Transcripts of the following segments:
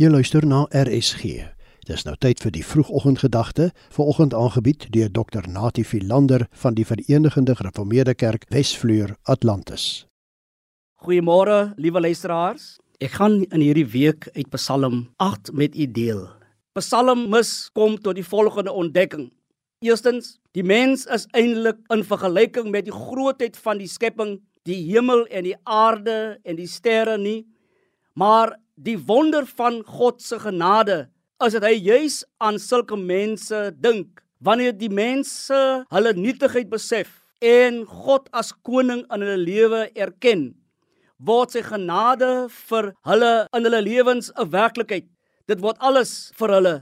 Jy luister na RSG. Dis nou tyd vir die vroegoggendgedagte, vanoggend aangebied deur Dr. Natie Philander van die Verenigde Gereformeerde Kerk Wesvleur Atlantis. Goeiemôre, liewe luisteraars. Ek gaan in hierdie week uit Psalm 8 met u deel. Psalmis kom tot die volgende ontdekking. Eerstens, die mens is eintlik in vergelyking met die grootheid van die skepping, die hemel en die aarde en die sterre nie, maar die wonder van God se genade is dat hy juis aan sulke mense dink. Wanneer die mense hulle nietigheid besef en God as koning in hulle lewe erken word sy genade vir hulle in hulle lewens 'n werklikheid. Dit word alles vir hulle.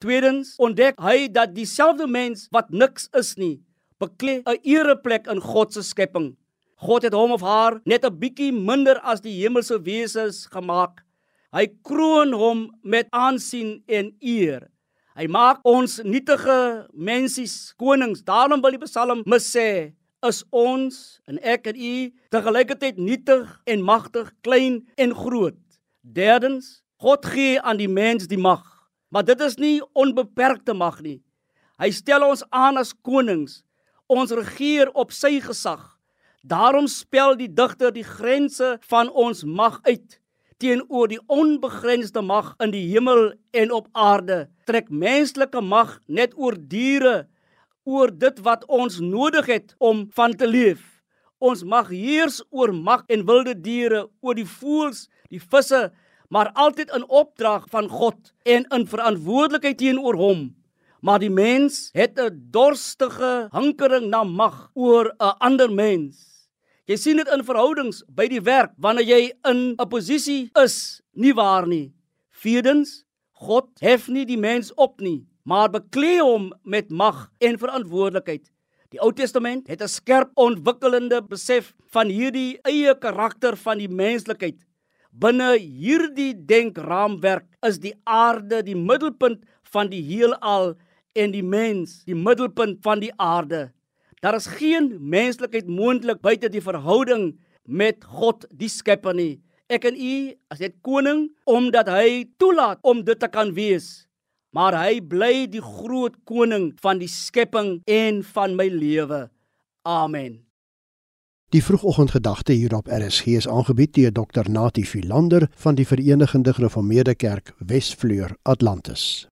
Tweedens ontdek hy dat dieselfde mens wat niks is nie beklee 'n ereplek in God se skepping. God het hom of haar net 'n bietjie minder as die hemelse wesens gemaak Hy kroon hom met aansien en eer. Hy maak ons nietige mensies konings. Daarom wil die Psalm mis sê is ons en ek en u te gelykheid nietig en magtig, klein en groot. Derdens, God gee aan die mens die mag, maar dit is nie onbeperkte mag nie. Hy stel ons aan as konings. Ons regeer op sy gesag. Daarom spel die digter die grense van ons mag uit teenoor die onbegrensde mag in die hemel en op aarde. Trek menslike mag net oor diere, oor dit wat ons nodig het om van te leef. Ons mag heers oor mag en wilde diere, oor die voëls, die visse, maar altyd in opdrag van God en in verantwoordelikheid teenoor hom. Maar die mens het 'n dorstige hankering na mag oor 'n ander mens. Jy sien dit in verhoudings by die werk wanneer jy in 'n posisie is, nie waar nie. Vierdens, God hef nie die mens op nie, maar beklee hom met mag en verantwoordelikheid. Die Ou Testament het 'n skerp ontwikkelende besef van hierdie eie karakter van die menslikheid. Binne hierdie denkraamwerk is die aarde die middelpunt van die heelal en die mens die middelpunt van die aarde. Daar is geen menslikheid moontlik buite die verhouding met God die Skepper nie. Ek en u as net koning omdat hy toelaat om dit te kan wees. Maar hy bly die groot koning van die skepping en van my lewe. Amen. Die vroegoggendgedagte hier op RSG is aangebied deur Dr. Natie Philander van die Verenigde Gereformeerde Kerk Wesvleur Atlantis.